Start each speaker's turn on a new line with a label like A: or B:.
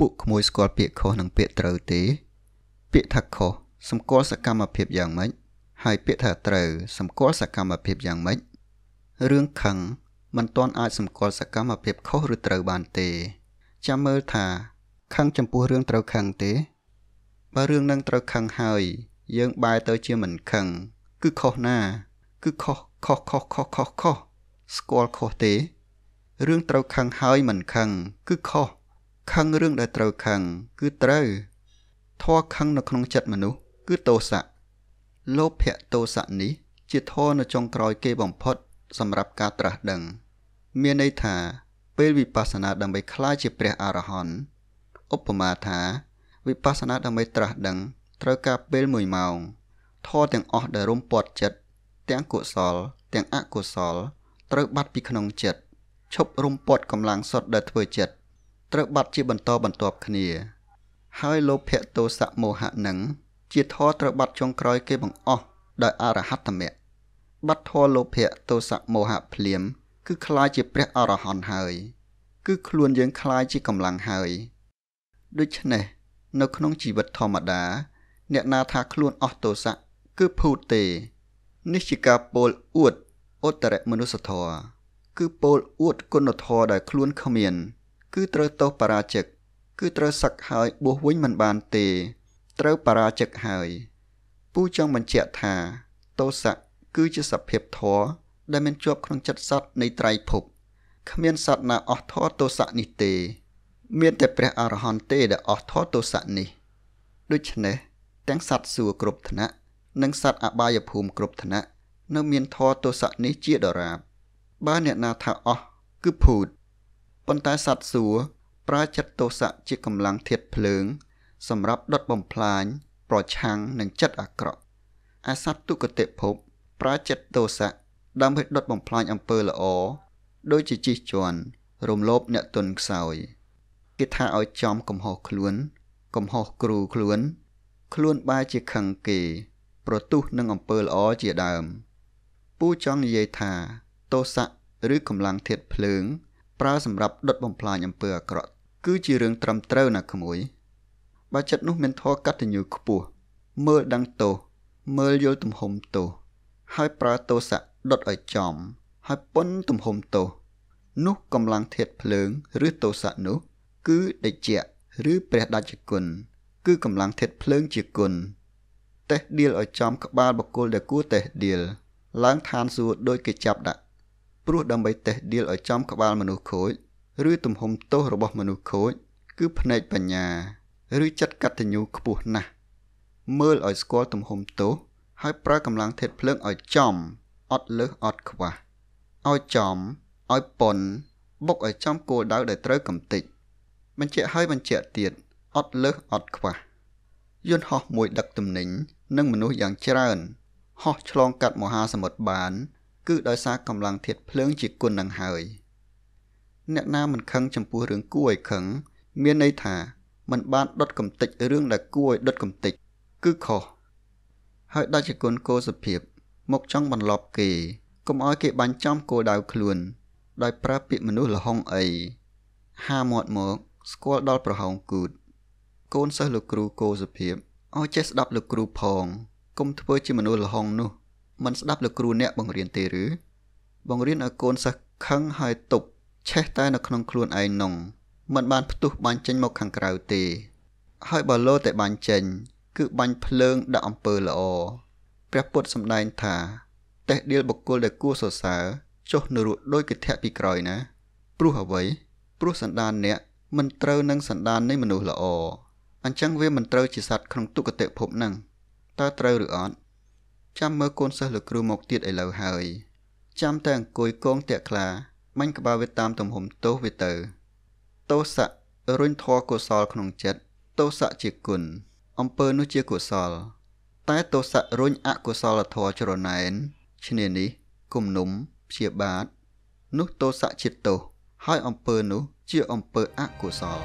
A: ពួកក្មួយស្គាល់ពាក្យខុសនិងពាក្យត្រូវទេ ពាក្យថាខុសសម្គាល់សកម្មភាពយ៉ាងម៉េចហើយពាក្យថាត្រូវសម្គាល់សកម្មភាពយ៉ាងម៉េចរឿងខឹងមិនទាន់អាចសម្គាល់សកម្មភាពខុសឬត្រូវបានទេ ចាំមើលថាខឹងចំពោះរឿងត្រូវខឹងទេ បើរឿងនឹងត្រូវខឹងហើយ យើងបែរទៅជាមិនខឹងគឺខុសណា គឺខុសខុសខុសខុសខុសខុសស្គាល់ខុសទេរឿងត្រូវខឹងហើយមិនខឹងគឺខុស ខឹងរឿងដែលត្រូវខឹងគឺត្រូវធម៌ខឹងនៅក្នុងចិត្តមនុស្សគឺទោសៈលោភៈទោសៈនេះជាធម៌នៅចុងក្រោយគេបំផុត សម្រាប់ការត្រាស់ដឹង មានន័យថា ពេលវិបស្សនាដើម្បីក្លាយជាព្រះអរហន្តឧបមាថាវិបស្សនាដើម្បីត្រាស់ដឹងត្រូវការពេល1ម៉ោងធម៌ទាំងអស់ដែលរុំព័ទ្ធចិត្តទាំងកុសល ទាំងអកុសល ត្រូវបាត់ពីក្នុងចិត្តឈប់រុំព័ទ្ធកម្លាំងសុទ្ធដែលធ្វើចិត្ត ត្រូវបាត់ជាបន្តបន្ទាប់គ្នា ហើយលោភៈទោសៈមោហៈនឹងជាធរត្រូវបាត់ចុងក្រោយគេបង្អស់ដោយអរហត្តមៈបាត់ធរលោភៈទោសៈមោហៈភ្លាម គឺคล้ายជាព្រះអរហន្តហើយ គឺខ្លួនយើងคล้ายជាកម្លាំងហើយដូច្នេះនៅក្នុងជីវិតធម្មតា អ្នកណាថាខ្លួនអស់ទោសៈគឺភូតទេនេះជាការពោលអួតឧត្តរមនុស្សធម៌គឺពោលអួតគុណធម៌ដែលខ្លួនគ្មាន គឺត្រូវទោសបរាជិក គឺត្រូវសឹកហើយបួសវិញមិនបានទេ ត្រូវបរាជិកហើយពូចង់បញ្ជាក់ថាទោសៈគឺជាសភាពធម៌ដែលមានជាប់ក្នុងចិត្តសត្វនៃត្រៃភពគ្មានសត្វណាអស់ធម៌ទោសៈនេះទេ មានតែព្រះអរហន្តទេដែលអស់ធម៌ទោសៈនេះដូច្នេះទាំងសត្វសួគ៌គ្រប់ឋានៈនិងសត្វអបាយភូមិគ្រប់ឋានៈនៅមានធម៌ទោសៈនេះជាដរាបបើអ្នកណាថាអស់គឺភូត ប៉ុន្តែសត្វសួគ៌ប្រើចិត្តទោសៈជាកម្លាំងធាតភ្លើង សម្រាប់ដុតបំផ្លាញ ប្រឆាំងនឹងចិត្តអាក្រក់អាសត្វទុគតិភពប្រើចិត្តទោសៈដើម្បីដុតបំផ្លាញអំពើល្អដូចជាជិះជាន់រំលោភអ្នកទុនខ្សោយគេថាឲ្យចំកំហុសខ្លួន កំហុសគ្រូខ្លួន ខ្លួនបែរជាខឹងគេ ប្រទុះនឹងអំពើល្អជាដើមពូចង់និយាយថាទោសៈឬកម្លាំងធាតភ្លើង ប្រើសម្រាប់ដុតបំផ្លាញអំពើអាក្រក់គឺជារឿងត្រឹមត្រូវណាក្មួយបើចិត្តនោះមានធម៌កតញ្ញូខ្ពស់មើលដឹងទោសមើលយល់ទំហំទោសហើយប្រើទោសៈដុតឲ្យចំហើយប៉ុនទំហំទោសនោះកម្លាំងធាតភ្លើង ឬទោសៈនោះ គឺដេជៈឬព្រះដាច់គុណគឺកម្លាំងធាតភ្លើងជាគុណតេះដៀលឲ្យចំក្បាលបកគលដែលគួរតេះដៀលឡើងឋានសួគ៌ដោយគេចាប់ដាក់ ព្រោះដើម្បីតេះដៀលឲ្យចំក្បាលមនុស្សខូច ឬទំហំទោសរបស់មនុស្សខូច គឺភ្នែកបញ្ញា ឬចិត្តកតញ្ញូខ្ពស់ណាស់មើលឲ្យស្គាល់ទំហំទោសហើយប្រើកម្លាំងធាតុភ្លើងឲ្យចំអត់លើសអត់ខ្វះឲ្យចំឲ្យប៉ុនបុកឲ្យចំគោលដៅដែលត្រូវកំតិចបញ្ជាក់ឲ្យបញ្ជាក់ទៀតអត់លើសអត់ខ្វះយន្តហោះមួយដឹកទំនិញនិងមនុស្សយ៉ាងច្រើនហោះឆ្លងកាត់មហាសមុទ្របាន គឺដោយសារកម្លាំងធាតុភ្លើងជាគុណនឹងហើយអ្នកណាមិនខឹងចំពោះរឿងគួរឲ្យខឹងមានន័យថាមិនបានដុតកំតិចរឿងដែលគួរឲ្យដុតកំតិចគឺខុសហើយដាច់ជាគុណគោសុភាព មកចង់បន្លប់គេកុំឲ្យគេបាញ់ចំគោដៅខ្លួន ដោយប្រើពាក្យមនុស្សលហុងអីហាមាត់មកស្គាល់ដល់ប្រហោងគូត កូនសិស្សលោកគ្រូគោសុភាពឲ្យចេះស្ដាប់លោកគ្រូផងកុំធ្វើជាមនុស្សលហុងនោះ មិនស្ដាប់លោកគ្រូអ្នកបង្រៀនទេឬបង្រៀនឲ្យកូនសិស្សខឹងហើយទប់ឆេះតែនៅក្នុងខ្លួនឯងនងមិនបានផ្ទុះបាញ់ចេញមកខាងក្រៅទេ ហើយបើលោតែបាញ់ចេញ គឺបាញ់ភ្លើងដាក់អំពើល្អព្រះពុទ្ធសម្ដែងថាតេះដៀលបុគ្គលដែលគួរសរសើរចុះនរកដោយកិធៈពីក្រោយណា ព្រោះអ្វីព្រោះសន្តានអ្នកមិនត្រូវនឹងសន្តាននៃមនុស្សល្អអញ្ចឹងវាមិនត្រូវជាសត្វក្នុងទុគតិភពនឹងតើត្រូវឬអត់ ចាំមើលកូនសិស្សលោកគ្រូមកទៀតឥឡូវហើយចាំតែអង្គុយកងតាក់ខ្លាមាញ់ក្បាលវាតាមទំហំទោសវាទៅទោសៈរុញធរកុសលក្នុងចិត្តទោសៈជាគុណអំពើនោះជាកុសល តែទោសៈរុញអកុសលធរច្រណែនឈ្នានេះគំនុំព្យាបាទនោះទោសៈជាទោសហើយអំពើនោះជាអំពើអកុសល